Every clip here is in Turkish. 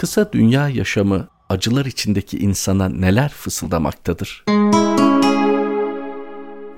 Kısa dünya yaşamı acılar içindeki insana neler fısıldamaktadır?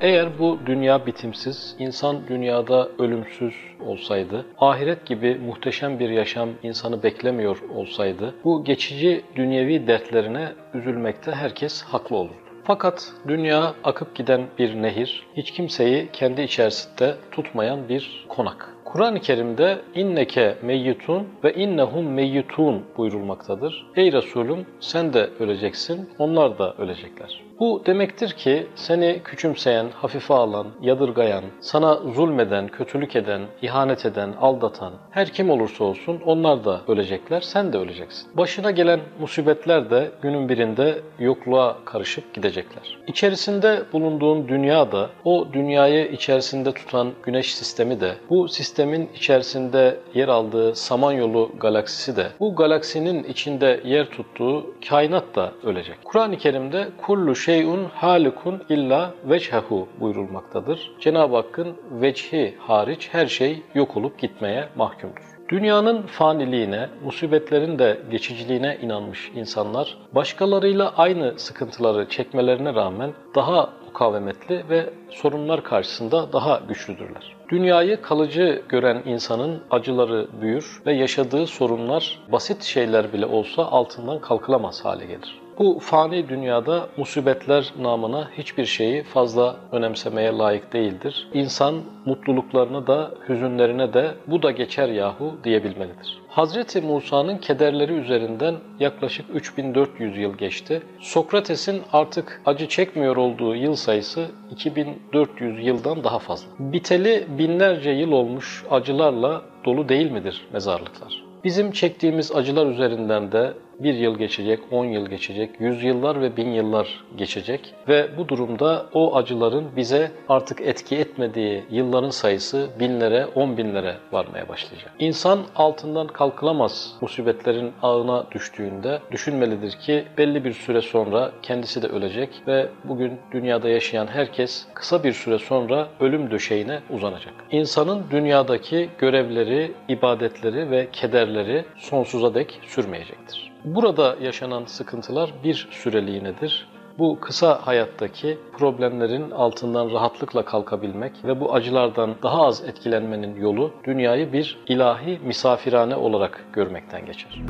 Eğer bu dünya bitimsiz, insan dünyada ölümsüz olsaydı, ahiret gibi muhteşem bir yaşam insanı beklemiyor olsaydı, bu geçici dünyevi dertlerine üzülmekte herkes haklı olurdu. Fakat dünya akıp giden bir nehir, hiç kimseyi kendi içerisinde tutmayan bir konak. Kur'an-ı Kerim'de inneke meyyitun ve innehum meyyitun buyurulmaktadır. Ey Resulüm sen de öleceksin, onlar da ölecekler. Bu demektir ki seni küçümseyen, hafife alan, yadırgayan, sana zulmeden, kötülük eden, ihanet eden, aldatan, her kim olursa olsun onlar da ölecekler, sen de öleceksin. Başına gelen musibetler de günün birinde yokluğa karışıp gidecekler. İçerisinde bulunduğun dünya da, o dünyayı içerisinde tutan güneş sistemi de, bu sistemin içerisinde yer aldığı Samanyolu galaksisi de, bu galaksinin içinde yer tuttuğu kainat da ölecek. Kur'an-ı Kerim'de kullu şeyun halikun illa vechehu buyurulmaktadır. Cenab-ı Hakk'ın vechi hariç her şey yok olup gitmeye mahkumdur. Dünyanın faniliğine, musibetlerin de geçiciliğine inanmış insanlar başkalarıyla aynı sıkıntıları çekmelerine rağmen daha mukavemetli ve sorunlar karşısında daha güçlüdürler. Dünyayı kalıcı gören insanın acıları büyür ve yaşadığı sorunlar basit şeyler bile olsa altından kalkılamaz hale gelir. Bu fani dünyada musibetler namına hiçbir şeyi fazla önemsemeye layık değildir. İnsan mutluluklarını da hüzünlerine de bu da geçer yahu diyebilmelidir. Hazreti Musa'nın kederleri üzerinden yaklaşık 3400 yıl geçti. Sokrates'in artık acı çekmiyor olduğu yıl sayısı 2400 yıldan daha fazla. Biteli binlerce yıl olmuş acılarla dolu değil midir mezarlıklar? Bizim çektiğimiz acılar üzerinden de bir yıl geçecek, on yıl geçecek, yüz yıllar ve bin yıllar geçecek ve bu durumda o acıların bize artık etki etmediği yılların sayısı binlere, on binlere varmaya başlayacak. İnsan altından kalkılamaz musibetlerin ağına düştüğünde düşünmelidir ki belli bir süre sonra kendisi de ölecek ve bugün dünyada yaşayan herkes kısa bir süre sonra ölüm döşeğine uzanacak. İnsanın dünyadaki görevleri, ibadetleri ve kederleri sonsuza dek sürmeyecektir. Burada yaşanan sıkıntılar bir süreliğinedir. Bu kısa hayattaki problemlerin altından rahatlıkla kalkabilmek ve bu acılardan daha az etkilenmenin yolu dünyayı bir ilahi misafirhane olarak görmekten geçer.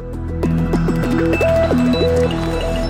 Müzik